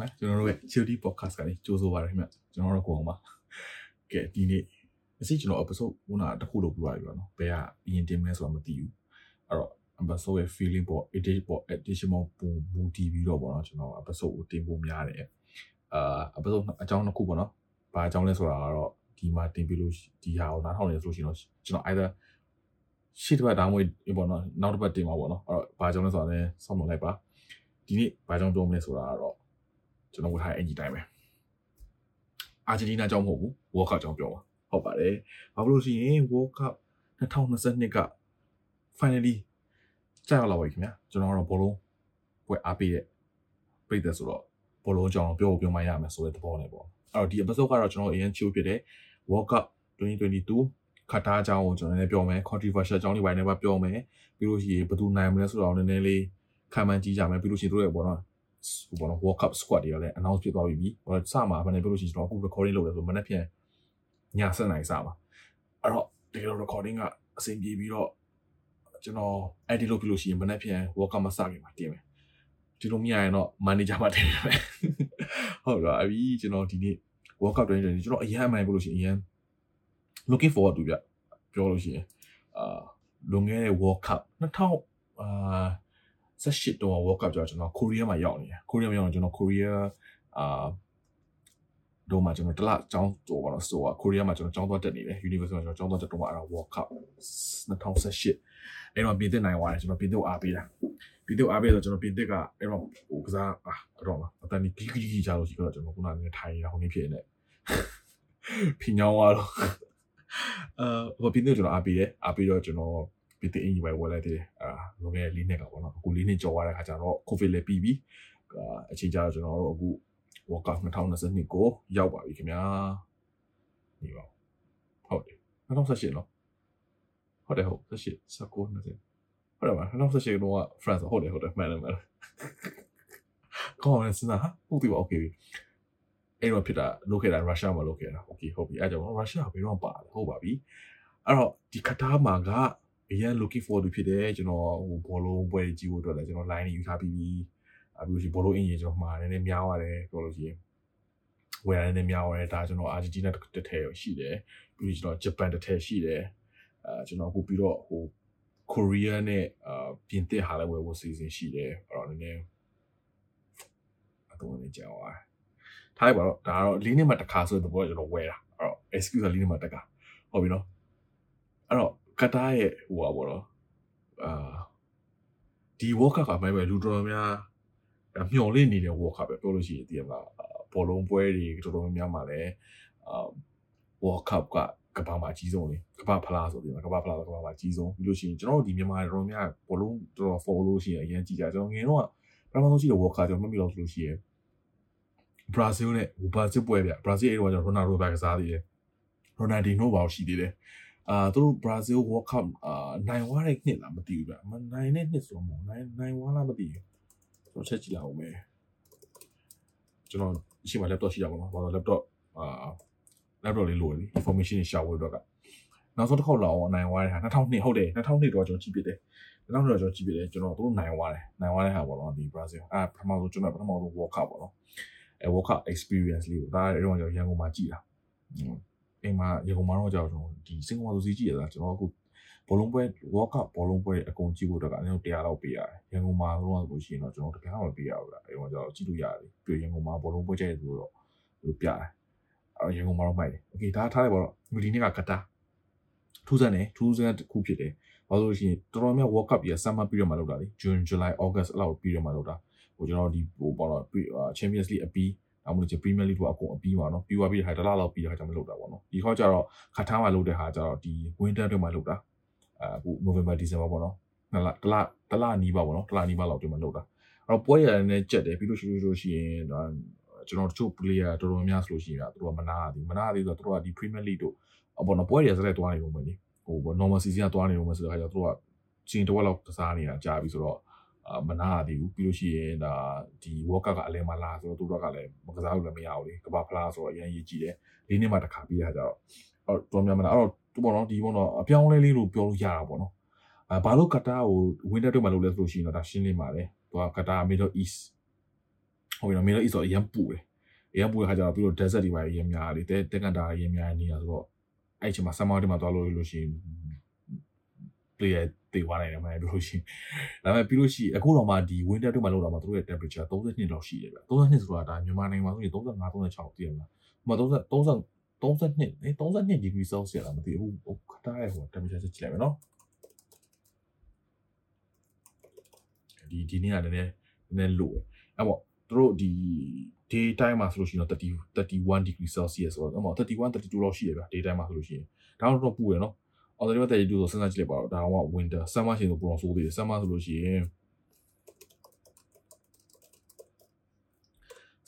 ခင်ဗျာကျွန်တော်တို့ရဲ့ Childi podcast ကနေကြိုးဆိုပါရခင်ဗျာကျွန်တော်တို့ကိုအောင်ပါကဲဒီနေ့အစီကျွန်တော် episode ခုနတစ်ခုလုပ်ပြပါပြီပေါ့နော်ဘယ်ကအရင်တင်မလဲဆိုတာမသိဘူးအဲ့တော့ episode ရဲ့ feeling ပေါ့ edit ပေါ့ edition ပေါ့ပုံမူတည်ပြီးတော့ပေါ့နော်ကျွန်တော် episode ကိုတင်ဖို့များတယ်အာ episode အကြောင်းတစ်ခုပေါ့နော်ဘာအကြောင်းလဲဆိုတာကတော့ဒီမှာတင်ပြလို့ဒီဟာကိုနားထောင်နေဆိုလို့ရှိရင်တော့ကျွန်တော် either ရှေ့တစ်ပတ်ဒါမှမဟုတ်ပေါ့နော်နောက်တစ်ပတ်တင်မှာပေါ့နော်အဲ့တော့ဘာကြောင့်လဲဆိုတာလည်းစောင့်မလိုက်ပါဒီနေ့ဘာကြောင့်ပြောမလဲဆိုတာကတော့ ကျွန်တော်ဝတ်ထားတဲ့အင်ဂျီတိုင်းပဲအာဂျင်တီးနာကြောင့်မဟုတ်ဘူး World Cup ကြောင့်ပြောပါဟုတ်ပါတယ်ဘာလို့လို့ရှိရင် World Cup 2022က finally ကြာရောက်လာပါပြီခင်ဗျာကျွန်တော်ကတော့ဘောလုံးပွဲအားပေးတဲ့ပြည်သက်ဆိုတော့ဘောလုံးကြောင့်ပြောပြောမှရမယ်ဆိုတဲ့သဘောနဲ့ပေါ့အဲ့တော့ဒီ episode ကတော့ကျွန်တော်အရင်ချိုးဖြစ်တဲ့ World Cup 2022ခတ်သားအကြောင်းကိုကျွန်တော်လည်းပြောမယ် controversial အကြောင်းတွေပိုင်းလည်းပြောမယ်ပြီးလို့ရှိရင်ဘယ်သူနိုင်မလဲဆိုတော့နည်းနည်းလေးခံမှန်းကြည့်ကြမယ်ပြီးလို့ရှိရင်တို့ရဲ့ဘောနော်ဟို ဘောနော် World Cup squad တွေကလည်း announce ဖြစ်သွားပြီဟိုစမှာမနေ့ပြောလို့ရှိရင်ကျွန်တော်အခု recording လုပ်တယ်ဆိုမနေ့ပြန်ည7:00နာရီစမှာအဲ့တော့တကယ်တော့ recording ကအဆင်ပြေပြီးတော့ကျွန်တော် edit လုပ်ပြီးလို့ရှိရင်မနေ့ပြန် World Cup မစခင်မှာတင်မယ်ဒီလိုမရရင်တော့ manager မှာတင်မယ်ဟုတ်တော့အပြီးကျွန်တော်ဒီနေ့ World Cup 2020ကျွန်တော်အရင်အမှန်ပြောလို့ရှိရင်အရင် looking forward to ပြပြောလို့ရှိရင်အာလွန်ခဲ့တဲ့ World Cup 2000အာ 18တော့ World Cup ကြောင့်ကျွန်တော်ကိုရီးယားမှာရောက်နေတယ်ကိုရီးယားမှာရောက်နေကျွန်တော်ကိုရီးယားအာတော့မှကျွန်တော်တလကျောင်းတော့ပါတော့ဆိုတော့ကိုရီးယားမှာကျွန်တော်ကျောင်းသွားတက်နေတယ် University မှာကျွန်တော်ကျောင်းသွားတက်တော့မှအဲ့ဒါ World Cup 2018အဲ့တော့ပြင်သစ်နိုင်သွားတယ်ကျွန်တော်ပြင်သစ်ကိုအားပေးတာပြင်သစ်ကိုအားပေးတော့ကျွန်တော်ပြင်သစ်ကအဲ့တော့ဟိုကစားအာအဲ့တော့အတန်ဒီဂီဂီဂီချလို့ရှိတော့ကျွန်တော်ခုနကနေထိုင်ရဟိုနေဖြစ်နေဖင်ညောင်းသွားတော့အာဟိုပြင်သစ်ကျွန်တော်အားပေးတယ်အားပေးတော့ကျွန်တော် ပြည်တဲ့အင်ကြီးပဲဝယ်လိုက်တယ်အာလွန်ခဲ့တဲ့၄နှစ်ကပေါ့နော်အခု၄နှစ်ကျော်သွားတဲ့ခါကျတော့ covid လည်းပြီးပြီအာအချိန်ကြာတော့ကျွန်တော်တို့အခု World Cup 2022ကိုရောက်ပါပြီခင်ဗျာနေပါဟုတ်တယ်2018နော်ဟုတ်တယ်ဟုတ်18 19 20ဟုတ်တယ်ပါ2018တော့ France ဟုတ်တယ်ဟုတ်တယ်မှန်တယ်မှန်တယ်ကောင်းတယ်စဉ်းစားဟာဟုတ်ပြီပါ okay အဲ့တော့ဖြစ်တာလုပ်ခဲ့တာရုရှားမှာလုပ်ခဲ့တာ okay ဟုတ်ပြီအဲ့ကြောင့်ရုရှားဘယ်တော့ပါလဲဟုတ်ပါပြီအဲ့တော့ဒီကတားမှာက အရင် looking forward ဖြစ်တယ်ကျွန်တော်ဟိုဘောလုံးပွဲကြီးဖို့အတွက်လည်းကျွန်တော် line ယူထားပြီးပြီအပြီးရှိဘောလုံးအင်ဂျင်ကျွန်တော်မှာနည်းနည်းများပါတယ်ပြောလို့ရှိရင်ဝယ်ရနည်းများပါတယ်ဒါကျွန်တော်အာဂျင်တီးနားတစ်ထည်ရှိတယ်ပြီးကျွန်တော်ဂျပန်တစ်ထည်ရှိတယ်အဲကျွန်တော်အခုပြီးတော့ဟိုကိုရီးယားနဲ့အာပြင်သစ်ဟာလည်းဝယ်ဖို့စီစဉ်ရှိတယ်အဲ့တော့နည်းနည်းအတော့နေကြောင်းပါထားလိုက်ပါတော့ဒါကတော့၄နှစ်မှတစ်ခါဆိုတဲ့ဘောကျွန်တော်ဝယ်တာအဲ့တော့ excuse ၄နှစ်မှတစ်ခါဟုတ်ပြီနော်အဲ့တော့ ကတားရဲ့ဟိုပါဘောတော့အာဒီ work ကမှပဲလူတော်များမျော်လင့်နေတဲ့ work ပဲပြောလို့ရှိရင်ဒီမှာဘောလုံးပွဲတွေတော်တော်များများမှာလည်းအာ world cup ကကမ္ဘာမှာအကြီးဆုံးလေကမ္ဘာဖလားဆိုဒီမှာကမ္ဘာဖလားကကမ္ဘာမှာအကြီးဆုံးပြီးလို့ရှိရင်ကျွန်တော်တို့ဒီမြန်မာတော်တော်များဘောလုံးတော်တော် follow လို့ရှိရင်အရင်ကြည့်ကြကျွန်တော်ငယ်တော့ပထမဆုံးကြည့်တဲ့ world cup ကျွန်တော်မှတ်မိလို့ဆိုလို့ရှိရင်ဘရာဇီးနဲ့ဘရာဇီးပွဲပြဘရာဇီးအဲ့တော့ကျွန်တော်ရိုနာဒိုပဲကစားသေးတယ်ရိုနာဒီနိုဘာရှိသေးတယ် အာသူတို့ဘရာဇီး world cup အာနိုင်သွားတဲ့နှစ်လားမသိဘူးဗျမနိုင်တဲ့နှစ်ဆိုတော့မဟုတ်နိုင်နိုင်သွားလားမသိဘူးကျွန်တော်ချက်ကြည့်လာအောင်မယ်ကျွန်တော်ရှိမှ laptop ရှိရပါတော့ဘာလို့ laptop အာ laptop လေးလိုတယ် information တွေရှာဖို့အတွက်ကနောက်ဆုံးတစ်ခေါက်လောက်အောင်နိုင်သွားတဲ့ဟာ2002ဟုတ်တယ်2002တော့ကျွန်တော်ကြည့်ပြတယ်2002တော့ကျွန်တော်ကြည့်ပြတယ်ကျွန်တော်တို့နိုင်သွားတယ်နိုင်သွားတဲ့ဟာပေါ့နော်ဒီ Brazil အာပထမဆုံးကျွန်တော်ပထမဆုံး World Cup ပေါ့နော်အဲ World Cup experience လေးကိုဒါအဲ့တော့ကျွန်တော်ရန်ကုန်မှာကြည့်တာ အိမ်မှာရေကုန်မှာတော့ကြောက်ကျွန်တော်ဒီစင်ကာပူဆိုစီးကြည့်ရတာကျွန်တော်အခုဘောလုံးပွဲ World Cup ဘောလုံးပွဲအကုန်ကြည့်ဖို့အတွက်ကအနည်းဆုံး100လောက်ပေးရတယ်။ရန်ကုန်မှာဘောလုံးဆိုရှင်တော့ကျွန်တော်တကယ်မှမပေးရဘူးလား။အဲတော့ကျွန်တော်ကြည့်လို့ရတယ်။ပြီးရန်ကုန်မှာဘောလုံးပွဲကြည့်ရဆိုတော့သူပြတယ်။အဲရန်ကုန်မှာတော့မိုက်တယ်။ Okay ဒါထားလိုက်ပါတော့။ဒီနေ့ကကတာထူးဆန်းတယ်ထူးဆန်းတစ်ခုဖြစ်တယ်။ဘာလို့ဆိုရှင်တော်တော်များ World Cup ကြီးက summer ပြီးတော့မှလုပ်တာလေ။ June July August အလောက်ပြီးတော့မှလုပ်တာ။ဟိုကျွန်တော်ဒီဟိုပေါ့တော့ Champions League အပြီး အမှုချင်း Premier League တို့အကုန်အပြီးပါနော်ပြီးသွားပြီးတဲ့ခါတလားလောက်ပြီးတဲ့ခါကျမှလောက်တာပေါ့နော်ဒီခေါက်ကျတော့ခါထားမှာလောက်တဲ့ခါကျတော့ဒီ Winter တွေမှာလောက်တာအခု November December ပေါ့နော်နှစ်လတလတလနီးပါပေါ့နော်တလနီးပါလောက်ဒီမှာလောက်တာအဲ့တော့ပွဲရတဲ့ကြက်တယ်ပြီးလို့ရှိလို့ရှိရင်ကျွန်တော်တို့ player တော်တော်များဆိုလို့ရှိရင်သူတို့ကမနာသည်မနာသည်ဆိုတော့သူတို့ကဒီ Premier League တို့အပေါ်တော့ပွဲရစတဲ့တွားနေလို့မလေဟို normal season ကတွားနေလို့မဆိုတော့ခါကျတော့သူတို့ကချင်းတစ်ဝက်လောက်ကစားနေတာကြာပြီဆိုတော့အာ မနာရသေးဘူးပြီးလို့ရှိရင်ဒါဒီ World Cup ကအလဲမလာဆိုတော့သူတို့ကလည်းမကစားလို့လည်းမရဘူးလေကမ္ဘာဖလားဆိုတော့အရင်ရေးကြည့်တယ်လေးနှစ်မှတစ်ခါပြီးရကြတော့အော်တော်များများအဲ့တော့သူပေါ့နော်ဒီပေါ့နော်အပြောင်းလဲလေးလို့ပြောလို့ရတာပေါ့နော်အဲဘာလို့ကတာကို winter တွေမှာလုပ်လဲဆိုလို့ရှိရင်တော့ဒါရှင်းလင်းပါလေသူကကတာ Middle East ဟုတ်ပြီနော် Middle East ဆိုအရင်ပူတယ်အရင်ပူတဲ့ခါကျတော့ပြီးတော့ desert တွေပါအရင်များတယ်တဲတက်ကန်တာအရင်များနေရဆိုတော့အဲ့ချိန်မှာ summer တွေမှာသွားလို့လို့ရှိရင် player တေသွားနိုင်တယ်မှန်ပြောလို့ရှိရင်ဒါပေမဲ့ပြီးလို့ရှိရင်အခုတော့မှဒီ winter တွေမှာလောက်တော့မှသူတို့ရဲ့ temperature 32လောက်ရှိတယ်ဗျ32ဆိုတာဒါမြန်မာနိုင်ငံမှာဆိုရင်35 36တည်ရမလားဟိုမှာ30 30 32အဲ32 degree celsius လားမသိဘူးဟိုခတားရဲ့ဟို temperature ကြည့်လိုက်မယ်နော်ဒီဒီနေ့ကလည်းနည်းနည်းလို့အဲ့ပေါ့သူတို့ဒီ day time မှာဆိုလို့ရှိရင်တော့30 31 degree celsius ဆိုတော့အဲ့ပေါ့31 32လောက်ရှိတယ်ဗျ day time မှာဆိုလို့ရှိရင်ဒါတော့ပူရယ်နော် အော်ဒါပေမဲ့32ဆိုစဉ်းစားကြည့်လိုက်ပါတော့ဒါတော့ winter summer ရှင်ဆိုပုံတော့ဆိုးသေးတယ် summer ဆိုလို့ရှိရင်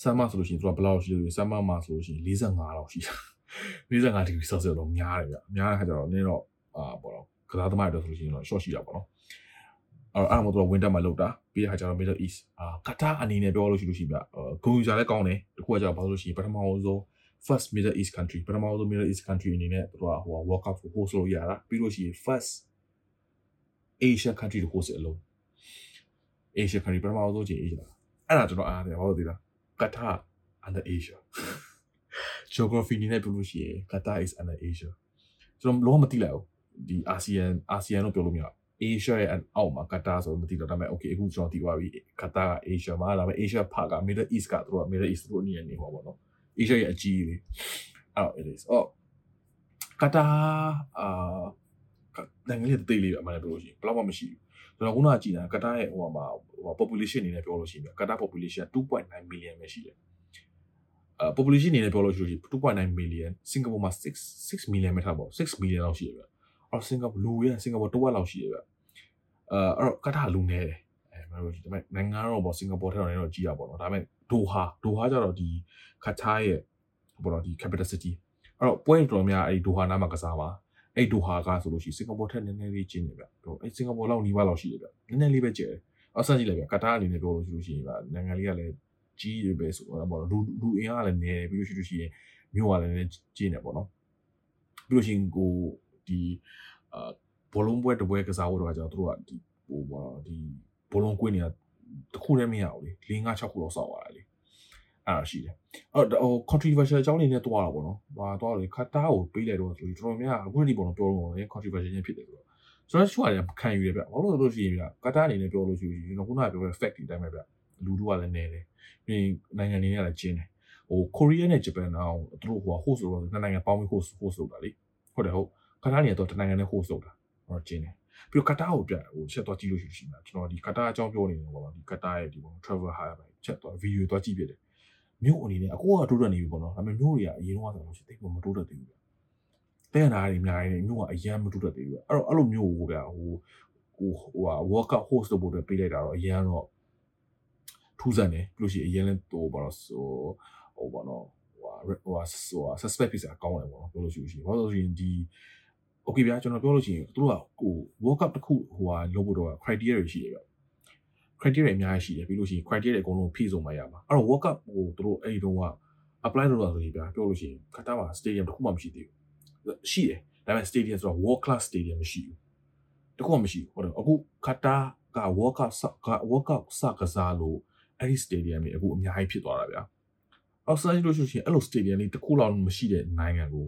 summer ဆိုလို့ရှိရင်သူကဘယ်လောက်ရှိလို့ summer မှာဆိုလို့ရှိရင်45လောက်ရှိတာ45 degree celsius တော့များတယ်ဗျများတဲ့ခါကျတော့နင်းတော့အာပေါ့တော့ကစားသမားတွေဆိုလို့ရှိရင်တော့ short ရှိတာပေါ့နော်အဲ့အဲ့မှာတော့ winter မှာလောက်တာပြီးတဲ့ခါကျတော့ middle east အာကတာအနေနဲ့ပြောလို့ရှိလို့ရှိပြဂုံယူစားလည်းကောင်းတယ်တခုကကျတော့ဘာလို့လို့ရှိရင်ပထမဆုံး first middle east country ပထမဆုံး middle east country အနေနဲ့သူကဟို world cup ကို host လုပ်ရတာပြီးလို့ရှိရင် first asia country ကို host အလုံး asia country ပထမဆုံးချိန် asia အဲ့ဒါကျွန်တော်အားတယ်ဘာလို့သိလား Qatar under Asia geography အနေနဲ့ပြောလို့ရှိရင် Qatar is under Asia ကျွန်တော်လုံးဝမသိလိုက်ဘူးဒီ ASEAN ASEAN လို့ပြောလို့မရဘူး Asia ရဲ့အောက်မှာ Qatar ဆိုမသိတော့ဒါပေမဲ့ okay အခုကျွန်တော်သိသွားပြီ Qatar က Asia မှာဒါပေမဲ့ Asia ဖက Middle East ကသူတို့က Middle East တို့အနေနဲ့နေဟောပေါ့နော် Asia ရဲ့အကြီးလေးအဲ့တော့ it is အော် Qatar အာနိုင်ငံလေးတိတ်လေးပဲအမှန်တကယ်ပြောလို့ရှိရင်ဘယ်တော့မှမရှိဘူးကျွန်တော်ခုနကကြည့်တာ Qatar ရဲ့ဟိုမှာဟို population အနေနဲ့ပြောလို့ရှိရင် Qatar population 2.9 million ပဲရှိတယ်အာ population အနေနဲ့ပြောလို့ရှိရင်2.9 million စင်ကာပူမှာ6 6 million ပဲထားပေါ့6 million လောက်ရှိတယ်ဗျအော်စင်ကာပူလူရဲ့စင်ကာပူတော့လောက်ရှိတယ်ဗျအာအဲ့တော့ Qatar လူနေတယ်အဲမဟုတ်ဘူးဒါပေမဲ့နိုင်ငံတော့ပေါ့စင်ကာပူထက်တော့လည်းတော့ကြီးတာပေါ့နော်ဒါပေမဲ့ ဒိုဟာဒိုဟာကျတော့ဒီ Qatar ရဲ့ပေါ့နော်ဒီ capital city အဲ့တော့ point တော်များအဲ့ဒီဒိုဟာနားမှာကစားပါအဲ့ဒိုဟာကဆိုလို့ရှိရင်စင်ကာပူထက်နည်းနည်းလေးကျင်းနေဗျဟိုအဲ့စင်ကာပူလောက်နီးပါးလောက်ရှိတယ်ဗျနည်းနည်းလေးပဲကျဲတယ်အော်ဆက်ကြည့်လိုက်ဗျကတားအနေနဲ့ပြောလို့ရှိလို့ရှိရင်ဗျနိုင်ငံလေးကလည်းကြီးရပဲဆိုတော့ပေါ့လူလူအင်အားကလည်းနည်းပြီးလို့ရှိလို့ရှိရင်မြို့ကလည်းနည်းကျင်းနေပေါ့နော်ပြီးလို့ရှိရင်ကိုဒီအာဘောလုံးပွဲတပွဲကစားဖို့တော့ကျွန်တော်တို့ကဒီဟိုပေါ့ဒီဘောလုံးကွင်းနေ တာတခုတည်းမရဘူးလေ၄၅6ခုလောက်စောက်သွားတာလေအဲ့ဒါရှိတယ်အဲ့တော့ဟို controversial အကြောင်းလေးနဲ့တွားတာပေါ့နော်။ဟာတွားတယ်ခတ်တာကိုပေးလိုက်တော့ဆိုပြီးတော်တော်များအခုဒီပုံတော့ပြောလို့ရတယ် controversial ချင်းဖြစ်တယ်ဆိုတော့ကျွန်တော်ချွာတယ်ခံယူရပြ။ဘာလို့လဲလို့ရှိရင်ပြကတ်တာအနေနဲ့ပြောလို့ရှိရင်ကျွန်တော်ခုနကပြောတဲ့ fact ဒီတိုင်းပဲပြ။လူတို့ကလည်းနေတယ်။ပြီးနိုင်ငံတွေနဲ့လည်းကျင်းတယ်။ဟို Korea နဲ့ Japan အောင်သူတို့ဟို host လို့နှစ်နိုင်ငံပေါင်းပြီး host host လုပ်တာလေ။ဟုတ်တယ်ဟုတ်။ကတ်တာအနေနဲ့တော့တနိုင်ငံနဲ့ host လုပ်တာ။ဟောကျင်းတယ်။ ပြီးတော့ကတ်တာကိုပြဟိုချက်တော့ကြည့်လို့ရှိရှိမှာကျွန်တော်ဒီကတ်တာအကြောင်းပြောနေတယ်ပေါ့နော်ဒီကတ်တာရဲ့ဒီပေါ့ travel hire ပဲချက်တော့ video တော့ကြည့်ပြတယ်။မြို့အနေနဲ့အခုကတိုးတက်နေပြီပေါ့နော်ဒါပေမဲ့မြို့တွေကအရင်တော့ဆိုလို့ရှိရင်တိတ်မတိုးတက်သေးဘူးဗျတဲ့နာတွေအများကြီးနေမြို့ကအရင်မတိုးတက်သေးဘူးဗျအဲ့တော့အဲ့လိုမျိုးကိုဗျဟိုဟိုဟိုဟာ world cup host လုပ်ဖို့အတွက်ပေးလိုက်တာတော့အရင်တော့ထူးဆန်းတယ်ပြီးလို့ရှိရင်အရင်လည်းဟိုဘာလို့ဆိုဟိုဘာလို့ဟိုဟိုဟို suspect ဖြစ်စရာကောင်းတယ်ပေါ့နော်ပြောလို့ရှိရင်ဘာလို့ဆိုရင်ဒီ okay ဗျာကျွန်တော်ပြောလို့ရှိရင်သူတို့ကဟို world cup တစ်ခုဟိုဟာလုပ်ဖို့တော့ criteria တွေရှိတယ်ဗျ criteria အများကြီးရှိတယ်ပြီးလို့ရှိရင် criteria အကုန်လုံးဖြည့်စုံမှရမှာအဲ့တော့ world cup ဟိုသူတို့အဲ့ဒီတုန်းက apply လုပ်တာဆိုရင်ဗျာပြောလို့ရှိရင်ကတားမှာ stadium တစ်ခုမှမရှိသေးဘူးရှိတယ်ဒါပေမဲ့ stadium ဆိုတော့ world class stadium မရှိဘူးတစ်ခုမှမရှိဘူးဟုတ်တယ်အခုကတားက world cup က world cup စကစားလို့အဲ့ဒီ stadium ကြီးအခုအများကြီးဖြစ်သွားတာဗျာအောက်ဆိုင်လို့ရှိရင်အဲ့လို stadium လေးတစ်ခုလောက်မရှိတဲ့နိုင်ငံကို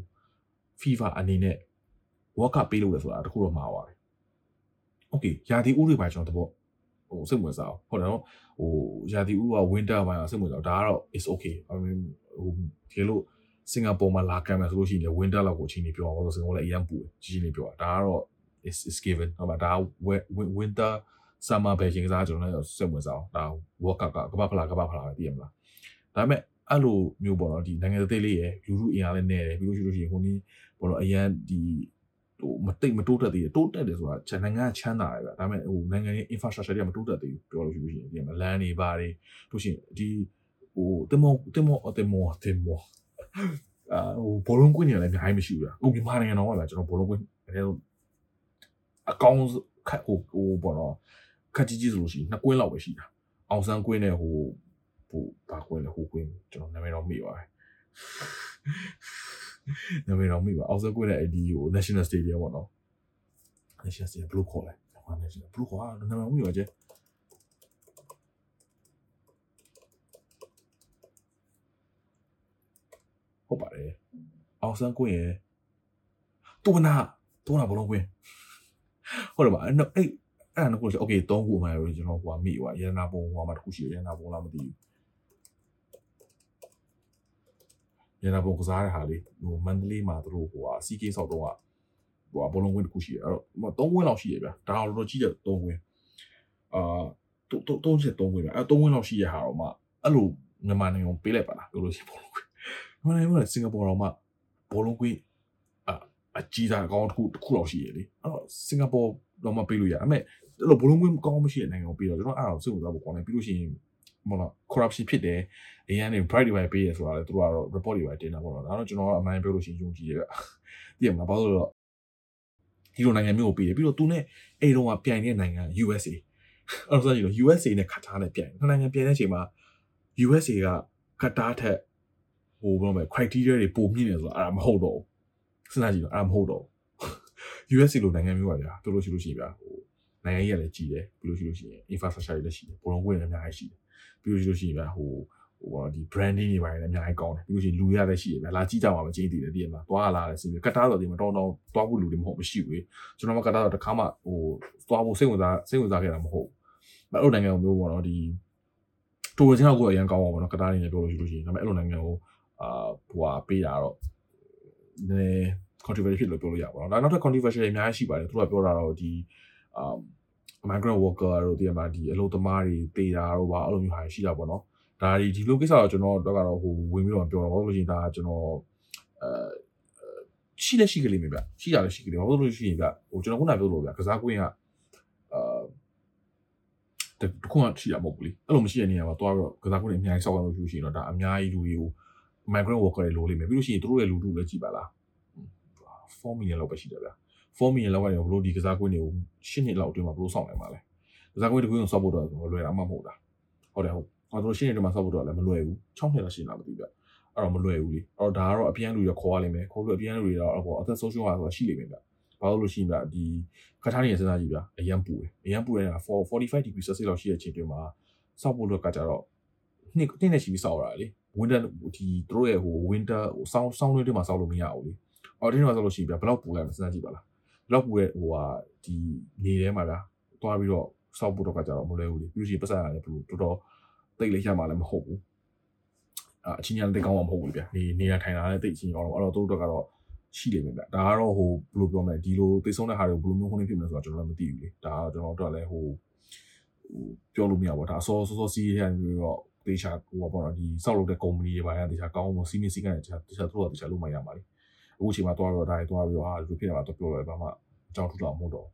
FIFA အနေနဲ့ world cup ပေးလို့လဲဆိုတာတစ်ခုတော့မှားပါတယ် okay ရာသီဥတုတွေပါကျွန်တော်တဘောဟိုစိတ်ဝင်စားအောင်ဟုတ်တယ်နော်ဟိုရာသီဥတုက winter ပိုင်းအောင်စိတ်ဝင်စားဒါကတော့ is okay i mean ဟိုဒီလိုစင်ကာပူမှာလာကမ်းမယ်ဆိုလို့ရှိရင် winter လောက်ကိုချင်းနေပြောအောင်ဆိုစင်ကာပူလည်းအရင်ပူတယ်ကြီးကြီးနေပြောတာဒါကတော့ is is given ဟုတ်ပါဒါ winter summer ပဲချင်းကစားကျွန်တော်လည်းစိတ်ဝင်စားအောင်ဒါ world cup ကကမ္ဘာဖလားကမ္ဘာဖလားပဲသိရမလားဒါပေမဲ့အဲ့လိုမျိုးပေါ့နော်ဒီနိုင်ငံသေးလေးရယ်လူလူအင်အားလည်းနေတယ်ပြီးလို့ရှိလို့ရှိရင်ဟိုနည်းပေါ့နော်အရန်ဒီ ဟိုမတိတ်မတိုးတက်သေးတိုးတက်တယ်ဆိုတာချန်နိုင်ငံချမ်းသာတယ်ဗျဒါပေမဲ့ဟိုနိုင်ငံရဲ့ infrastructure တွေကမတိုးတက်သေးဘူးပြောလို့ရှိလို့ရှိရင်ဒီမှာလမ်းတွေပါတယ်တို့ရှိရင်ဒီဟိုတင်မောတင်မောတင်မောတင်မောအာဟိုဘောလုံးကွင်းနေလည်းအများကြီးမရှိဘူးဗျဟိုမြန်မာနိုင်ငံတော့ဗျကျွန်တော်ဘောလုံးကွင်းအဲအကောင်ခက်ဟိုဟိုဘောတော့ခက်ကြီးကြီးဆိုလို့ရှိရင်နှစ်ကွင်းလောက်ပဲရှိတာအောင်ဆန်းကွင်းနဲ့ဟိုဟိုဘာကွင်းလဲဟိုကွင်းကျွန်တော်နာမည်တော့မိပါတယ် နာမည်တော့မိပါအောင်စကွေးတဲ့အဒီဟို National Stadium ပေါ့နော် National Stadium ဘယ်လိုခေါ်လဲဟို National ဘယ်လိုခေါ်လဲနာမည်မိပါကျဲဟုတ်ပါတယ်အောင်စကွေးရဲ့တူနာတူနာဘလုံးကွင်းဟုတ်တယ်ပါအဲ့အဲ့အဲ့ဒါကိုဆိုโอเค၃ခုအမှန်ရောကျွန်တော်ဟိုကမိပါရတနာပုံဟိုမှာတစ်ခုရှိရတနာပုံလားမသိဘူး ရတနာဘုံကစားတဲ့ဟာလေးဟိုမန္တလေးမှာတို့ဟိုကစီကေဆောက်တော့ဟိုကဘလုံးကွင်းတစ်ခုရှိတယ်အဲ့တော့3ကွင်းလောက်ရှိရဗျာဒါတော့တော်ကြီးတဲ့3ကွင်းအာတုံးတုံးချက်3ကွင်းဗျာအဲ့3ကွင်းလောက်ရှိရဟာတော့မှအဲ့လိုမြန်မာနိုင်ငံကိုပေးလိုက်ပါလားပြောလို့ရှိရင်ဘလုံးကွင်းမြန်မာနိုင်ငံကစင်ကာပူတော့မှဘလုံးကွင်းအအကြီးသားအကောင်တစ်ခုတစ်ခုလောက်ရှိရလေအဲ့တော့စင်ကာပူတော့မှပေးလို့ရအမေအဲ့လိုဘလုံးကွင်းကောင်းမရှိတဲ့နိုင်ငံကိုပေးတော့ကျွန်တော်အဲ့ဒါကိုစိတ်ဝင်စားဖို့ကောင်းတယ်ပြီးလို့ရှိရင် မဟုတ်လား corruption ဖြစ်တယ်အရင်ကနေ bright တွေပဲပေးရဆိုတာလေသူတို့ကတော့ report တွေပဲတင်တာပေါ့နော်ဒါတော့ကျွန်တော်ကအမှန်ပြောလို့ရှိရင်ယုံကြည်ရပြသိရမလားဘာလို့လဲတော့ဒီလိုနိုင်ငံမျိုးကိုပေးတယ်ပြီးတော့သူနဲ့အဲ့တုန်းကပြိုင်တဲ့နိုင်ငံ USA အဲ့တော့ဆိုရင် USA နဲ့ခတ်ထားနဲ့ပြိုင်နှစ်နိုင်ငံပြိုင်တဲ့အချိန်မှာ USA ကကတားထက်ဟိုဘယ်လိုမလဲ criteria တွေပုံမြင့်နေဆိုတာအဲ့ဒါမဟုတ်တော့ဘူးစဉ်းစားကြည့်တော့အဲ့ဒါမဟုတ်တော့ USA လိုနိုင်ငံမျိုးပါဗျာတို့လို့ရှိလို့ရှိရင်ဗျာဟိုနိုင်ငံကြီးကလည်းကြီးတယ်ပြီးလို့ရှိလို့ရှိရင် infrastructure တွေလည်းရှိတယ်ဘုံလုံးကွင်းလည်းအများကြီးရှိတယ် ပြီးလို့ရှိလို့ရှိရင်ဗျာဟိုဟိုဒီ branding တွေပါတယ်လည်းအများကြီးကောင်းတယ်ပြီးလို့ရှိရင်လူရလည်းရှိတယ်ဗျာလာကြည့်ကြမှာမချင်းတည်တယ်တည်ရမှာသွားလာလည်းစီပြီးကတားဆိုဒီမှာတော့တော့သွားဖို့လူတွေမဟုတ်မရှိဘူးကျွန်တော်မကတားတော့တခါမှဟိုသွားဖို့စိတ်ဝင်စားစိတ်ဝင်စားခဲ့တာမဟုတ်ဘူးအဲ့လိုနိုင်ငံမျိုးပေါ့နော်ဒီတိုရချင်းတော့ကိုအရင်ကောင်းပါဘောနော်ကတားနေပြောလို့ရှိလို့ရှိရင်ဒါပေမဲ့အဲ့လိုနိုင်ငံကိုအာဟိုဟာပေးတာတော့နည်း controversy ဖြစ်လို့ပြောလို့ရပါတော့။ဒါနောက်ထပ် controversy တွေအများကြီးရှိပါတယ်။သူတို့ကပြောတာတော့ဒီ um migrant worker တို့ဒီမှာဒီအလုပ်သမားတွေတေးတာတို့ပါအဲ့လိုမျိုးဟာရှိတာပေါ့နော်။ဒါဒီဒီလိုကိစ္စတော့ကျွန်တော်တော့ကတော့ဟိုဝင်ပြီးတော့ပြောတော့ဘာလို့လဲဆိုရင်ဒါကျွန်တော်အဲရှိလက်ရှိကလေးမျိုးဗျ။ရှိရလက်ရှိကလေးဘာလို့လို့ရှိရင်ဗျ။ဟိုကျွန်တော်ခုနပြောလို့ဗျ။ကစားကွင်းကအာတခုမှရှိတာမဟုတ်ဘူးလေ။အဲ့လိုမရှိတဲ့နေရာမှာတွားပြီးတော့ကစားကွင်းတွေအများကြီးစောက်ရလို့ရှိရင်တော့ဒါအများကြီးလူတွေကို migrant worker တွေလိုလိမ့်မယ်ပြီးလို့ရှိရင်တို့ရဲ့လူတို့လည်းကြည်ပါလား4 million လောက်ပဲရှိတယ်ဗျာ 4 million လောက်ကနေဘလို့ဒီကစားကွင်းတွေကို10နှစ်လောက်အတွင်းမှာဘလို့စောင့်နိုင်မှာလဲကစားကွင်းတစ်ခုကိုစောက်ဖို့တော့မလွယ်တာမှမဟုတ်တာဟုတ်တယ်ဟုတ်ဟောတို့10နှစ်အတွင်းမှာစောက်ဖို့တော့လည်းမလွယ်ဘူး6နှစ်လောက်ရှိနေတာမသိဘူးဗျအဲ့တော့မလွယ်ဘူးလေအဲ့တော့ဒါကတော့အပြန်းလူတွေခေါ်ရလိမ့်မယ်ခေါ်လို့အပြန်းလူတွေတော့ဟောအသက်ဆုံးရှုံးတာဆိုတာရှိလိမ့်မယ်ဗျဘာလို့လို့ရှိရင်ဗျဒီခထားနေရစဉ်းစားကြည့်ဗျအရန်ပူတယ်အရန်ပူတဲ့က45 degree celsius လောက်ရှိတဲ့အချိန်တွင်မှာစောက်ဖို့လို့ကကြတော့နှစ်နှစ်နဲ့ရှိပြီးစောက်ရတာလေ winter ဒီသူတို့ရဲ့ဟို winter ဟို sound sound တွေမှာစောက်လို့မရဘူးလေအော်ဒီမှာဆိုလို့ရှိရင်ဗျဘယ်လောက်ပူလဲမစဉ်းစားကြည့်ပါလားဘယ် လောက်ပူရဲ့ဟိုဟာဒီနေထဲမှာဗျတွားပြီးတော့စောက်ဖို့တော့ကကြတော့မလွယ်ဘူးလေပြီးလို့ရှိရင်ပတ်စံရတယ်ဘလို့တော်တော်တိတ်လေးရမှာလည်းမဟုတ်ဘူးအာအချင်းချင်းတိတ်ကောင်းမှာမဟုတ်ဘူးဗျနေနေတာထိုင်တာလည်းတိတ်အချင်းကောင်းတော့အဲ့တော့တို့တော့ကတော့ရှိလိမ့်မယ်ဗျဒါကတော့ဟိုဘယ်လိုပြောမလဲဒီလိုသိဆုံးတဲ့ဟာတွေကိုဘယ်လိုမျိုးခုနေဖြစ်မလဲဆိုတော့ကျွန်တော်လည်းမသိဘူးလေဒါကတော့ကျွန်တော်တို့ကလည်းဟိုဟိုပြောလို့မရဘူးဒါအစောစောစောစီးရနေပြီးတော့တေချာဟိုပေါ့နော်ဒီစောက်လုပ်တဲ့ကုမ္ပဏီတွေပါရတေချာကောင်းအောင်စီးမင်းစီးကနေတေချာတေချာတို့ကတေချာလုပ်မှရမှာလေ အခုချိန်မှာတွားတော့ဒါတွေတွားပြီးတော့ဟာလူဖြစ်ရမှာတော့ပြောလို့ဘာမှအကြောင်းထူတော့မဟုတ်တော့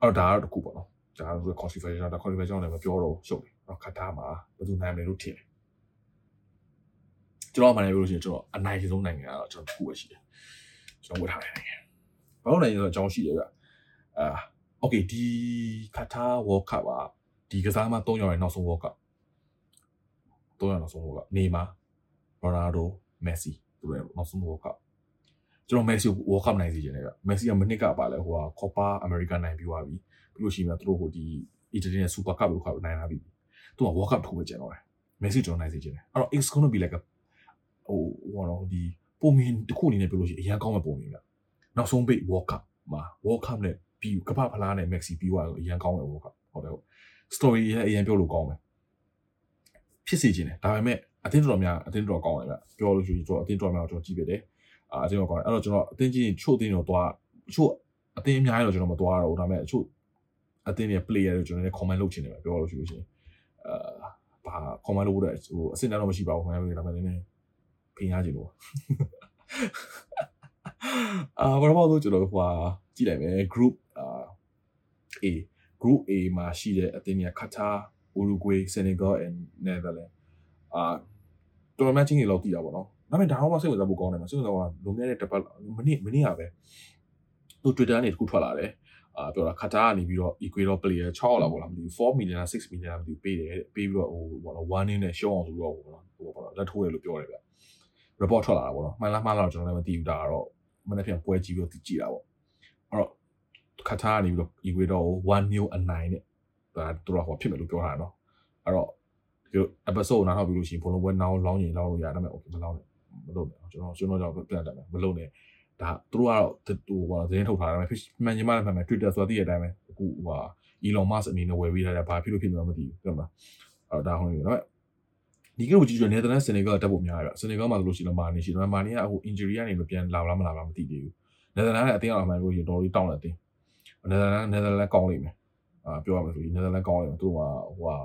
အဲ့တော့ဒါကတော့တခုပေါ့နော်ဒါကတော့ controversial ဒါ controversial လည်းမပြောတော့ရှုပ်တယ်တော့ခတ်ထားမှာဘယ်သူနိုင်မလဲလို့ထင်တယ်ကျွန်တော်မှလည်းပြောလို့ရှိရင်ကျွန်တော်အနိုင်ဆုံးနိုင်ငံကတော့ကျွန်တော်တခုပဲရှိတယ်ကျွန်တော်ဝတ်ထားတဲ့နိုင်ငံဘာလို့လဲဆိုတော့အကြောင်းရှိတယ်ဗျအာ okay ဒီခတ်ထား World Cup ကဒီကစားမ3ရောက်ရဲ့နောက်ဆုံး World Cup 3ရောက်နောက်ဆုံး World Cup နေမှာ Ronaldo Messi သူတို့နောက်ဆုံး World Cup ကျွန်တော် Messi ကို World Cup နိုင်စီခြင်းတယ်ဗျ Messi ကမနစ်ကပါလဲဟိုဟာ Copa America နိုင်ပြီးသွားပြီပြီးလို့ရှိရင်သူတို့ဟိုဒီ Italy နဲ့ Super Cup လို့ခေါ်နိုင်လာပြီသူက World Cup ထိုးပဲကျန်တော့တယ် Messi ကျွန်တော်နိုင်စီခြင်းတယ်အဲ့တော့ it's going to be like a ဟိုဟိုတော့ဒီပုံမြင်တစ်ခုအနေနဲ့ပြောလို့ရှိရင်အရန်ကောင်းမဲ့ပုံမြင်ဗျနောက်ဆုံးပိတ် World Cup မှာ World Cup နဲ့ပြီးကပ္ပဖလားနဲ့ Messi ပြီးသွားတော့အရန်ကောင်းမဲ့ World Cup ဟုတ်တယ်ဟုတ် story ရဲ့အရန်ပြောလို့ကောင်းမယ်ဖြစ်စေခြင်းတယ်ဒါပေမဲ့အတင်းတော်များအတင်းတော်ကောင်းတယ်ဗျပြောလို့ရှိရင်ကျွန်တော်အတင်းတော်များကျွန်တော်ကြည့်ပြတယ် အာအတင်းတော်ကောင်းတယ်အဲ့တော့ကျွန်တော်အတင်းချင်းချို့အတင်းတော်သွားချို့အတင်းအများကြီးတော့ကျွန်တော်မသွားတော့ဘူးဒါပေမဲ့ချို့အတင်းရဲ့ player တွေကျွန်တော်လည်း comment လုပ်ချင်တယ်ဗျပြောလို့ရှိလို့ရှိရင်အာဘာ comment လုပ်ဖို့ဟိုအဆင့်တော့မရှိပါဘူးခင်ဗျာဒါပေမဲ့လည်းဖိရချင်လို့အာဘာမှမဟုတ်ကျွန်တော်ဟိုကြည့်လိုက်မယ် group အာ A group A မှာရှိတဲ့အသင်းတွေက Qatar, Uruguay, Senegal and Netherlands အာတော်တော်များချင်းတွေလောက်တည်တာပေါ့နော် ဒါပေမဲ့ဒါတော့မှစိတ်ဝင်စားဖို့ကောင်းတယ်မှာစိတ်ဝင်စားကလွန်ခဲ့တဲ့တစ်ပတ်မနေ့မနေ့ကပဲသူ Twitter ကနေတခုထွက်လာတယ်အာပြောတာ Qatar ကနေပြီးတော့ Ecuador player 6လောက်ပေါ့လားမသိဘူး4 million 6 million မသိဘူးပေးတယ်ပေးပြီးတော့ဟိုပေါ့နော်1 in နဲ့ show အောင်ဆိုပြီးတော့ဟိုပေါ့နော်ဟိုပေါ့နော်လက်ထိုးရလို့ပြောတယ်ဗျ report ထွက်လာတာပေါ့နော်မှန်လားမှားလားကျွန်တော်လည်းမသိဘူးဒါကတော့မနေ့ပြန်ပွဲကြည့်ပြီးတော့ကြည့်တာပေါ့အဲ့တော့ခတ်ထားနေပြီးတော့ Ecuador ကို1 new အနိုင်နဲ့ဒါသူတို့ကဟောဖြစ်မယ်လို့ပြောတာနော်အဲ့တော့ဒီလို episode နားထောင်ပြီးလို့ရှိရင်ဘုံလုံးပွဲနောင်းလောင်းရင်လောင်းလို့ရဒါပေမဲ့ okay မလောင်းနဲ့ မလုပ်နဲ့ကျွန်တော်ကျွန်တော်ကြောင့်ပြန်တက်မယ်မလုပ်နဲ့ဒါသူတို့ကတော့ဟိုဘာသတင်းထုတ်ထားတယ်မှန်ညီမလည်းမှန်မယ် Twitter ဆိုတာသိတဲ့အတိုင်းပဲအခုဟို Elon Musk အနေနဲ့ဝယ်ပေးထားတယ်ဘာဖြစ်လို့ဖြစ်နေမှမသိဘူးဟုတ်မလားအဲ့ဒါဟုတ်နေတယ်ဒီကလို့ကြည့်ရနယ်သာလန်စင်နီဂါတက်ဖို့များတယ်ဗျစင်နီဂါမှာဆိုလို့ရှိရင်မာနေရှိတယ်မာနေကအခု injury ကနေမပြန်လာလားမလာလားမသိသေးဘူးနယ်သာလန်ကအတင်းအောင်မှန်လို့ရှိရင်တော်တော်တောင်းတယ်အတင်းနယ်သာလန်နယ်သာလန်ကောင်းလိမ့်မယ်အာပြောရမယ်ဆိုရင်နယ်သာလန်ကောင်းလိမ့်မယ်သူကဟိုဟာ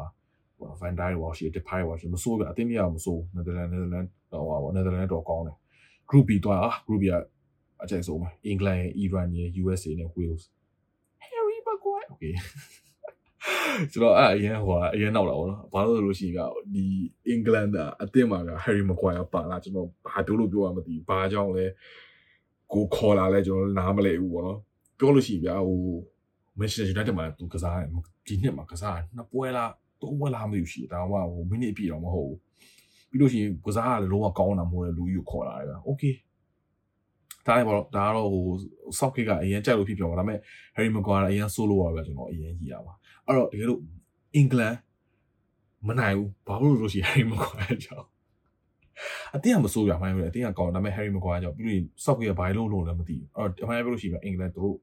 ဟိုဗန်ဒိုင်ဝါရှိတစ်ဖိုင်ဝါရှိမဆိုးပြအတင်းတွေကမဆိုးနယ်သာလန်နယ်သာလန် ဟိုဟာနယ်သာလန်တော့ကောင်းတယ် group B တော့အာ group B ကအကျိုက်ဆုံးပဲအင်္ဂလန်ရဲ့ Iran ရဲ့ USA နဲ့ Wales Harry Maguire okay ကျွန်တော်အဲ့အရင်ဟိုအရင်နောက်လာပေါ့နော်ဘာလို့လဲလို့ရှိရင်ကဒီအင်္ဂလန်သားအသင်းမှာက Harry Maguire ပါလာကျွန်တော်ဘာပြောလို့ပြောရမသိဘူးဘာကြောင့်လဲကိုခေါ်လာလဲကျွန်တော်နားမလည်ဘူးပေါ့နော်ပြောလို့ရှိရင်ဗျာဟို Manchester United မှာသူကစားတယ်ဒီနှစ်မှာကစားတယ်နှစ်ပွဲလားသုံးပွဲလားမသိဘူးရှိတယ်ဒါမှဟိုမိနစ်ပြည့်တော့မဟုတ်ဘူး ပြီးလို့ရှိရင်ကစားရတယ်လုံးဝကောင်းတာမဟုတ်တဲ့လူကြီးကိုခေါ်လာတယ်ဗျာ okay ဒါလည်းပေါ့ဒါကတော့ဟို soft kick ကအရင်ကြိုက်လို့ဖြစ်ပြောပါဒါပေမဲ့ Harry Maguire အရင် solo ပါပဲကျွန်တော်အရင်ကြီးရပါအဲ့တော့တကယ်လို့အင်္ဂလန်မနိုင်ဘူးဘာလို့လို့ရှိရင် Harry Maguire ကြောင့်အတင်းကမစိုးရမှန်းပဲအတင်းကကောင်းဒါပေမဲ့ Harry Maguire ကြောင့်ပြီးရင် soft kick ကဘာလို့လို့လည်းမသိဘူးအဲ့တော့အမှန်ပြောလို့ရှိရင်အင်္ဂလန်တို့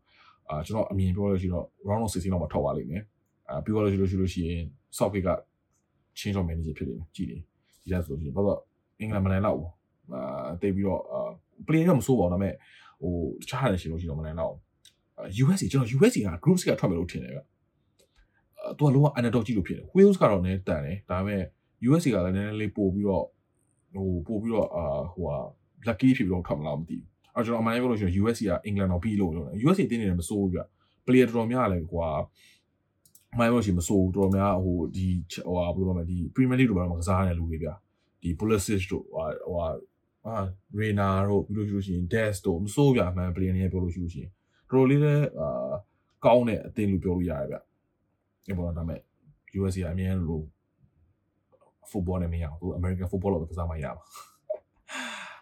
အာကျွန်တော်အမြင်ပြောလို့ရှိတော့ round of 16လောက်မှာထောက်ပါလိမ့်မယ်အာပြီးတော့လို့ရှိလို့ရှိလို့ရှိရင် soft kick က change of manager ဖြစ်လိမ့်မယ်ကြည့်တယ် ဒီရက်ဆိုလို့ရှိရင်ဘာလို့အင်္ဂလန်မနိုင်တော့ဘူးအာတိတ်ပြီးတော့အာ play တော့မစိုးပါဘူးဒါပေမဲ့ဟိုတခြားဟာရှင်လို့ရှိတော့မနိုင်တော့ USA ကျွန်တော် USA က group ကထွက်မယ်လို့ထင်တယ်ဗျအဲသူကလုံးဝ underdog ကြည့်လို့ဖြစ်တယ် Wales ကတော့နည်းတန်တယ်ဒါပေမဲ့ USA ကလည်းနည်းနည်းလေးပို့ပြီးတော့ဟိုပို့ပြီးတော့အာဟိုဟာ lucky ဖြစ်ပြီးတော့ထွက်မလားမသိဘူးအဲကျွန်တော်အမှန်တကယ်ပြောလို့ရှိရင် USA က England တော့ပြီးလို့ပြောတယ် USA တင်းနေတယ်မစိုးဘူးဗျ player တော်တော်များလည်းဟိုဟာ မိုင်းလို့ရှိရင်မစိုးဘူးတော်တော်များဟိုဒီဟိုဟာဘယ်လိုမှဒီ Premier League တို့ဘာမှကစားရတဲ့လူတွေဗျဒီ Pulisic တို့ဟိုဟာအာရေနာတို့ပြီးလို့ရှိလို့ရှိရင် Des တို့မစိုးပြမှန်ပလင်နေပြောလို့ရှိလို့ရှိရင်တော်တော်လေးလည်းအာကောင်းတဲ့အသင်းလို့ပြောလို့ရတယ်ဗျ။ဒီပေါ်တော့ဒါမဲ့ USA အမြင်လို့ football နဲ့မရဘူး American football လို့ကစားမှရပါ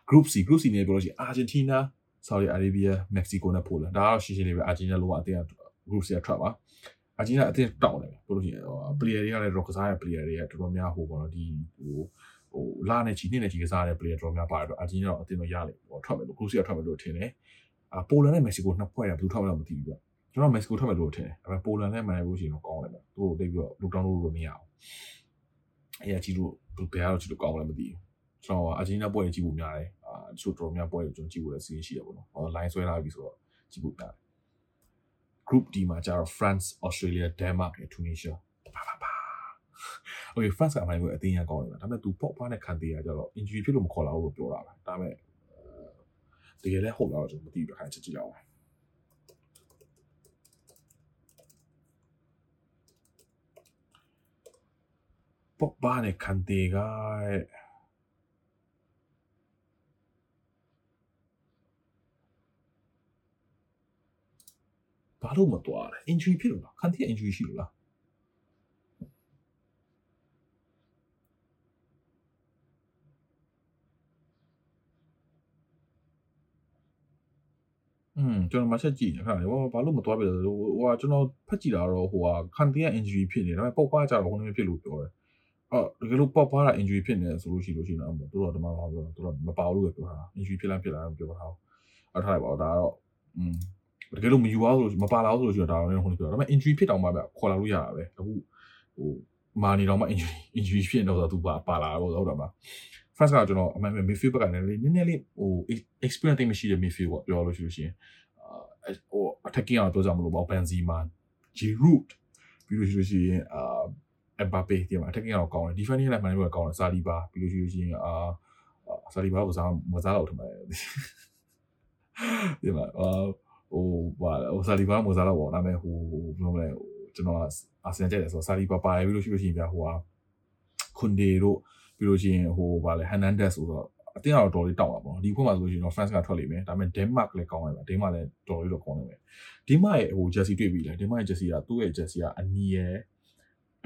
Group C Group C နဲ့ပြောလို့ရှိရင် Argentina Saudi Arabia Mexico နဲ့ Poland ဒါကတော့ရှင်းရှင်းလေးပဲ Argentina လို့အတင်း Group C ကထွက်ပါ Argentina အတင်းတောင်းတယ်ပြောလို့ရှိရင် player တွေကလည်းတော့ကစားရ player တွေကတော်တော်များဟိုပေါ့နော်ဒီဟိုဟိုလာနဲ့ချီနှစ်နဲ့ချီကစားတဲ့ player တော်များပါတယ်တော့အာဂျင်တီးနားတော့အတင်းတော့ရလိမ့်ပေါ့ထွက်မယ်လို့ကရိုစီးယားထွက်မယ်လို့ထင်တယ်အာပိုလန်နဲ့မက္ကဆီကိုနှစ်ဖွဲ့ရဘယ်သူထွက်မလဲမသိဘူးပြကျွန်တော်မက္ကဆီကိုထွက်မယ်လို့ထင်တယ်ဒါပေမဲ့ပိုလန်နဲ့မန်လို့ရှိရင်တော့ကောင်းတယ်ဗျသူတို့တိတ်ပြီးတော့လူတောင်းလို့လို့မရအောင်အဲအကြီးလို့ဘယ်ကတော့ကြည့်လို့ကောင်းလဲမသိဘူးကျွန်တော်အာဂျင်တီးနားပွဲကြည့်ဖို့များတယ်အာတချို့တော်များပွဲကိုကျွန်တော်ကြည့်ဖို့လည်းစီးရင်ရှိတယ်ပေါ့နော်ဟော line ဆွဲထားပြီဆိုတော့ကြည့်ဖို့များတယ် group D မှာကျတော့ France Australia Denmark နဲ့ Tunisia ပါပါပါ okay France ကအမှန်ကိုအသိဉာဏ်ကောင်းတယ်ဒါပေမဲ့ तू ပေါ့ပါနဲ့ခံသေးရကြတော့ injury ဖြစ်လို့မခေါ်လာဘူးလို့ပြောတာပဲဒါပေမဲ့တကယ်လည်းဟုတ်လားတော့ကျွန်တော်မသိဘူးခိုင်းချက်ကြည့်အောင်ပေါ့ပါနဲ့ခံသေးက ဘာလို့မသွားလဲ injury ဖြစ်လို့လားခံသေး injury ရှိလို့လားอืมကျွန်တော်မချက်ကြည့်နေခါလေဟိုဘာလို့မသွားပြလဲဟိုဟာကျွန်တော်ဖတ်ကြည့်တာတော့ဟိုဟာခန်တီးက injury ဖြစ်နေတယ်ဒါပေမဲ့ပုတ်ပါကြတော့ဟိုနေ့ဖြစ်လို့ပြောတယ်အော်တကယ်လို့ပုတ်ပါတာ injury ဖြစ်နေဆိုလို့ရှိလို့ရှိရင်တော့သူတို့တော့ဒီမှာပြောသူတို့မပါဘူးလို့ပြောတာ injury ဖြစ်လားဖြစ်လားပြောတာအဲ့ထားလိုက်ပါတော့ဒါကတော့อืม တကယ်လို့မယူအောင်ဆိုမပါလာဘူးဆိုလို့ရှိရင်ဒါတော့ဟိုနေ့ပြောဒါပေမဲ့ injury ဖြစ်တောင်မှပဲခေါ်လာလို့ရတာပဲအခုဟိုမာနေတော့မှ injury injury ဖြစ်နေတော့သူပါပါလာတော့ဟုတ်တော့မှာ France ကကျွန်တော်အမှန်ပဲ midfield ဘက်ကလည်းနည်းနည်းလေးဟို experience တိတ်မရှိတဲ့ midfield ပေါ့ပြောလို့ရှိလို့ရှိရင်အာဟို attacking အောင်ပြောကြမလို့ပေါ့ Benzema Giroud ပြီးလို့ရှိလို့ရှိရင်အာ Mbappe ဒီမှာ attacking အောင်ကောင်းတယ် defending လည်းမှန်တယ်ကောင်းတယ် Saliba ပြီးလို့ရှိလို့ရှိရင်အာ Saliba ကိုစားမစားတော့ထင်ပါတယ်ဒီမှာအာ ဟိုဘာဟို Saliba မစားတော့ပေါ့ဒါပေမဲ့ဟိုဘယ်လိုမလဲကျွန်တော်အာဆင်ကြိုက်တယ်ဆိုတော့ Saliba ပါတယ်ပြီးလို့ရှိလို့ရှိရင်ဗျာဟိုဟာခွန်ဒေတို့ပြီးလို့ရှိရင်ဟိုဗာလဲ Hernandez ဆိုတော့အတင်းကတော့တော်လေးတောက်တာပေါ့နော်ဒီခွင့်မှာဆိုလို့ရှိရင်တော့ France ကထွက်လိမ့်မယ်ဒါပေမဲ့ Denmark လည်းကောင်းလိုက်ပါ Denmark လည်းတော်လေးတော့ကောင်းနေမယ် Denmark ရဲ့ဟို Jersey တွေ့ပြီလေ Denmark ရဲ့ Jersey ကသူ့ရဲ့ Jersey ကအနီရဲ့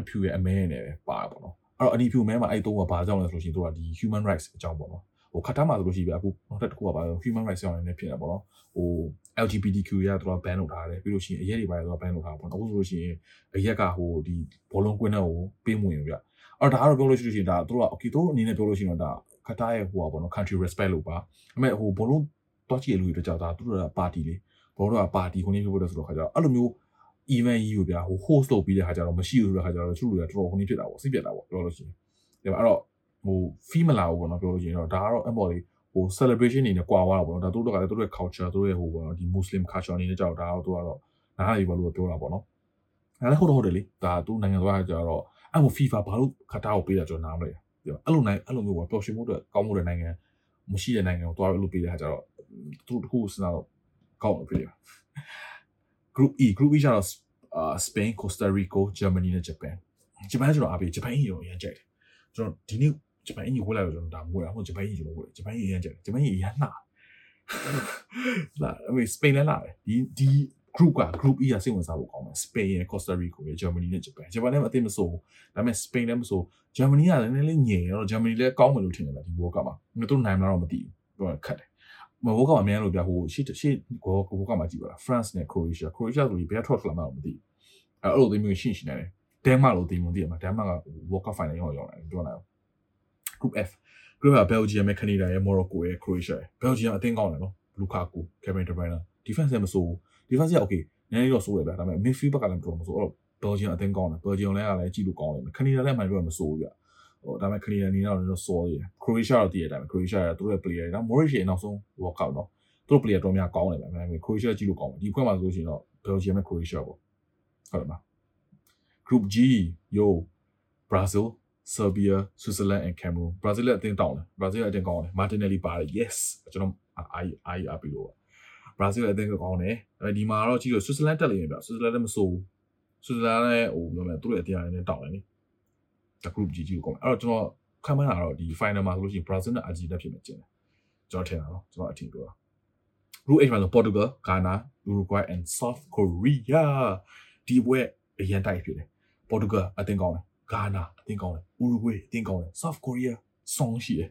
အဖြူရဲ့အမဲနဲ့ပဲပါပေါ့နော်အဲ့တော့အနီဖြူမဲမှာအဲ့တုံးကဘာကြောင့်လဲဆိုလို့ရှိရင်သူကဒီ human rights အကြောင်းပေါ့နော် ဟိုခတ်ထားမှာဆိုလို့ရှိပြီအခုနောက်တစ်ခုကပါ human rights ဆောင်နေဖြစ်နေပေါ့နော်ဟို LGBTQ ရတော့ ban လုပ်ထားတယ်ပြီးလို့ရှိရင်အရက်တွေပါတော့ ban လုပ်ထားပါပေါ့နော်အခုဆိုလို့ရှိရင်အရက်ကဟိုဒီဘောလုံးကွင်းထဲကိုပေးမဝင်ဘူးဗျအော်ဒါကတော့ပြောလို့ရှိလို့ရှိရင်ဒါတို့က okay တို့အနေနဲ့ပြောလို့ရှိရင်တော့ဒါခတ်ထားရဲ့ဟိုပါပေါ့နော် country respect လို့ပါဒါပေမဲ့ဟိုဘောလုံးတွားကြည့်ရလို့တို့ကြောက်တာတို့ကပါတီလေဘောလုံးကပါတီခုနေဖြစ်ဖို့တော့ဆိုတော့ခါကြတော့အဲ့လိုမျိုး event ကြီးကိုဗျာဟို host လုပ်ပြီးတဲ့ခါကျတော့မရှိဘူးဆိုတဲ့ခါကျတော့သူတို့တွေကတော်တော်ခုနေဖြစ်တာပေါ့စိတ်ပြတ်တာပေါ့ပြောလို့ရှိရင်ဒါပေမဲ့အဲ့တော့ ဟို fee မလာဘူးပေါ့နော်ပြောလို့ရှိရင်တော့ဒါကတော့အပေါ်လေးဟို celebration အနေနဲ့ကွာသွားတာပေါ့နော်ဒါတို့တို့ကလည်းတို့ရဲ့ culture တို့ရဲ့ဟိုပေါ့နော်ဒီ muslim culture အနေနဲ့ကြောက်ဒါတော့တို့ကတော့နားရည်ပါလို့ပြောတာပေါ့နော်ဒါလည်းဟုတ်တော့ဟုတ်တယ်လေဒါသူနိုင်ငံသွားကြတော့အဲ့ဟို FIFA ဘာလို့ခတာကိုပေးတာကျွန်တော်နားမလဲပြောအဲ့လိုနိုင်အဲ့လိုမျိုးပေါ့ပျော်ရွှင်မှုအတွက်ကောင်းမှုတဲ့နိုင်ငံမရှိတဲ့နိုင်ငံကိုတွားလို့ပေးတဲ့ခါကျတော့သူတို့တခုစဉ်းစားတော့ကောင်းတယ်ဖြစ်ရ group E group E ကျတော့အာ Spain Costa Rica Germany နဲ့ Japan ဂျပန်ကျွန်တော်အားပေးဂျပန်ကြီးရောအရင်ကြိုက်တယ်ကျွန်တော်ဒီနေ့ ဂျပန်ကြီးဝယ်လိုက်တော့ကျွန်တော်ဒါမဝယ်အောင်ဂျပန်ကြီးကျွန်တော်ဝယ်ဂျပန်ကြီးအရင်ကြိုက်တယ်ဂျပန်ကြီးအရင်နှာလာအမေစပိန်လည်းလာတယ်ဒီဒီ group က group E ကစိတ်ဝင်စားဖို့ကောင်းတယ် Spain ရယ် Costa Rica ရယ် Germany နဲ့ Japan Japan လည်းအသိမဆိုးဒါပေမဲ့ Spain လည်းမဆိုး Germany ကလည်းနည်းနည်းလေးညင်တော့ Germany လည်းကောင်းမယ်လို့ထင်တယ်ဗျဒီ World Cup မှာသူတို့နိုင်မလားတော့မသိဘူးပြောခက်တယ်မဟုတ်ကောင်အများလို့ပြဟိုရှေ့ရှေ့ကိုကိုကမှကြည့်ပါလား France နဲ့ Croatia Croatia ဆိုပြီးဘယ်ထွက်လာမှတော့မသိဘူးအဲ့လိုမျိုးရှင်းရှင်းနေတယ်ဒန်မတ်လို့သိမှသိရမှာဒန်မတ်က World Cup Final ရောက်ရောက်လာတယ်ပြောလိုက်အောင် Group F Group က Belgium နဲ့ Canada ရဲ့ Morocco ရဲ့ Croatia ရဲ့ Belgium အသင်းကောင်းတယ်နော် Lukaku Kevin De Bruyne defense လည်းမဆိုး defense က okay နည်းနည်းတော့ဆိုးတယ်ဗျဒါပေမဲ့ midfield ဘက်ကလည်းမတော်မဆိုးအဲ့တော့ Belgium အသင်းကောင်းတယ် Belgium လည်းကလည်းကြည့်လို့ကောင်းတယ် Canada လည်းမှန်ပြောမဆိုးဘူးဗျဟိုဒါပေမဲ့ Canada အနေနဲ့တော့စောရယ် Croatia တော့တည်ရတဲ့အတိုင်း Croatia ကသူတို့ရဲ့ player တွေနော် Morris ရဲ့နောက်ဆုံး World Cup နော်သူတို့ player တော်များကောင်းတယ်ဗျဒါပေမဲ့ Croatia ကြည့်လို့ကောင်းတယ်ဒီအဖွဲ့မှာဆိုလို့ရှိရင်တော့ Belgium နဲ့ Croatia ပေါ့ဟုတ်တယ်မလား Group G yo Brazil Serbia Switzerland and Cameroon Brazil လည်းအတင်းတောင်းတယ် Brazil အတင်းကောင်းတယ် Martinelli ပါတယ် yes ကျွန်တော်အာအာအာပြီးလို့ Brazil လည်းအတင်းကောင်းတယ်အဲဒီမှာတော့ကြည့်လို့ Switzerland တက်လိမ့်မယ်ဗျ Switzerland လည်းမဆိုး Switzerland လည်းဟိုပြောမယ်သူတို့ရဲ့အတင်းအရင်းတောင်းတယ်နိဒါ Group G ကြီးကိုကောင်းအဲ့တော့ကျွန်တော်ခံမှန်းတာတော့ဒီ final မှာဆိုလို့ရှိရင် Brazil နဲ့ Argentina ဖြစ်မယ်ကျင်တယ်ကျွန်တော်ထင်တာနော်ကျွန်တော်အထင်ပြောတာ Group H မှာဆို Portugal Ghana Uruguay and South Korea ဒီဘွဲအရင်တိုက်ဖြစ်တယ် Portugal အတင်းကောင်းတယ် Ghana အတင်းကောင်းတယ် Uruguay အတင်းကောင်းတယ် South Korea ဆောင်းရှိတယ်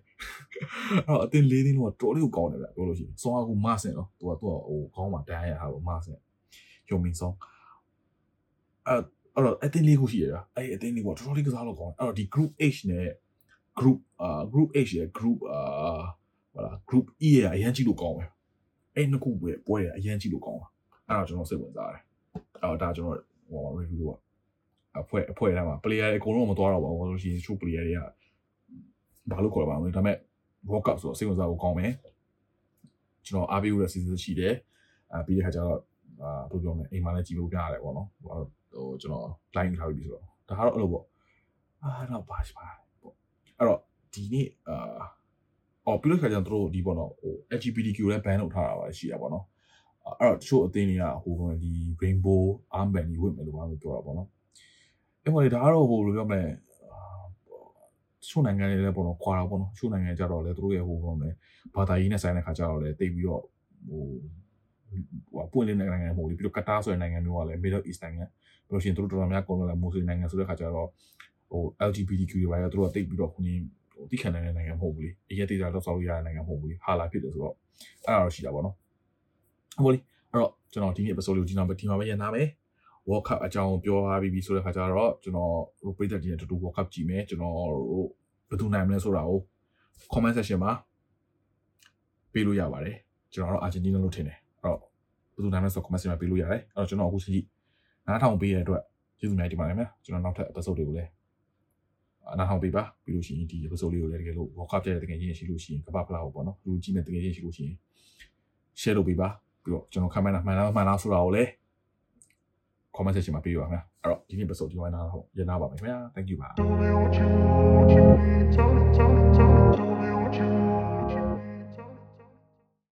အဲ့တော့အတင်းလေးတင်းတော့တော်လေးကိုကောင်းတယ်ဗျပြောလို့ရှိရင်ဆောင်းကမဆင်တော့သူကသူကဟိုခေါင်းမှာတန်းရတာပေါ့မဆင်ယုံမင်းဆောင်းအဲ့အဲ့တော့အတင်းလေးခုရှိရတာအဲ့အတင်းလေးကတော်တော်လေးကစားလို့ကောင်းတယ်အဲ့တော့ဒီ group H နဲ့ group အာ group H ရဲ့ group အာဟလာ group E ရဲ့အရင်ကြည့်လို့ကောင်းတယ်အဲ့နှစ်ခုပဲပွဲရအရင်ကြည့်လို့ကောင်းတာအဲ့တော့ကျွန်တော်စိတ်ဝင်စားတယ်အဲ့တော့ဒါကျွန်တော်ဟို review တော့ အဖွဲ့အဖွဲ့ထဲမှာ player အကုန်လုံးမသွားတော့ပါဘူးလို့ရှိရင် true player တွေကဘာလို့ခေါ်ပါမလဲဒါပေမဲ့ World Cup ဆိုတော့စိတ်ဝင်စားဖို့ကောင်းမယ်ကျွန်တော်အားပေးဖို့ရစီစဉ်ရှိတယ်အာပြီးတဲ့ခါကျတော့အာဘယ်လိုပြောမလဲအိမ်မှာလည်းကြည့်ဖို့ပြရတယ်ပေါ့နော်ဟိုကျွန်တော် line ထားပြီးဆိုတော့ဒါကတော့အဲ့လိုပေါ့အာတော့ဘာရှိပါပေါ့အဲ့တော့ဒီနေ့အာအော်ပြီးလို့ခါကျတော့တို့ဒီပေါ့နော်ဟို LGBTQ လည်း ban လုပ်ထားတာပါရှိရပါတော့အဲ့တော့တချို့အသင်းတွေကဟိုဒီ rainbow armband ကြီးဝတ်မယ်လို့ဘာလို့ပြောတာပေါ့နော် အဲ့ပေါ်လေဒါကတော့ဟိုလိုပြောမယ်ချို့နိုင်ငံတွေလည်းပေါ့နော်ခွာတာပေါ့နော်ချို့နိုင်ငံကြတော့လေသူတို့ရဲ့ဟိုပေါ့မယ်ဘာသာရေးနဲ့ဆိုင်တဲ့ခါကြတော့လေတိတ်ပြီးတော့ဟိုဟိုပွင့်လင်းတဲ့နိုင်ငံမဟုတ်ဘူးပြီးတော့ကတာဆိုတဲ့နိုင်ငံမျိုးကလည်း Middle East နိုင်ငံပြီးလို့ရှိရင်သူတို့တော်တော်များကုန်လို့လည်းမွတ်စလင်နိုင်ငံဆိုတဲ့ခါကျတော့ဟို LGBTQ တွေပါရသူတို့ကတိတ်ပြီးတော့ခုနေဟိုတိခံနိုင်တဲ့နိုင်ငံမဟုတ်ဘူးလေအရေးသေးတာတော့ဆောက်လို့ရတဲ့နိုင်ငံမဟုတ်ဘူးလေဟာလာဖြစ်တယ်ဆိုတော့အဲ့ဒါတော့ရှိတာပေါ့နော်ဟုတ်လေအဲ့တော့ကျွန်တော်ဒီနေ့ episode လေးကိုဒီနောက်ပဲဒီမှာပဲရန်နာမယ် World Cup အကြောင်းပြောထားပြီးပြီဆိုတဲ့ခါကျတော့ကျွန်တော်တို့ပြည်သက်ကြီးနဲ့တူတူ World Cup ကြည့်မယ်ကျွန်တော်တို့ဘယ်သူနိုင်မလဲဆိုတာကို comment section မှာပေးလို့ရပါတယ်ကျွန်တော်တို့ Argentina လို့ထင်တယ်အဲ့တော့ဘယ်သူနိုင်မလဲဆို comment section မှာပေးလို့ရတယ်အဲ့တော့ကျွန်တော်အခုချိန်ကြီးနားထောင်ပေးရတဲ့အတွက်ကျေးဇူးများတင်ပါတယ်ခင်ဗျကျွန်တော်နောက်ထပ် episode တွေကိုလည်းနားထောင်ပေးပါပြီးလို့ရှိရင်ဒီ episode လေးကိုလည်းတကယ်လို့ World Cup ကြတဲ့တကယ်ချင်းရှိလို့ရှိရင်ကပ္ပဖလားကိုပေါ့နော်လူကြည့်မဲ့တကယ်ချင်းရှိလို့ရှိရင် share လုပ်ပေးပါပြီးတော့ကျွန်တော် comment မှန်လားမှန်လားဆိုတာကိုလည်း comment section မှာပေးပါခင်ဗျအဲ့တော့ဒီနေ့ episode ဒီဝိုင်းနားတော့ရနာပါမယ်ခင်ဗျာ thank you ပါ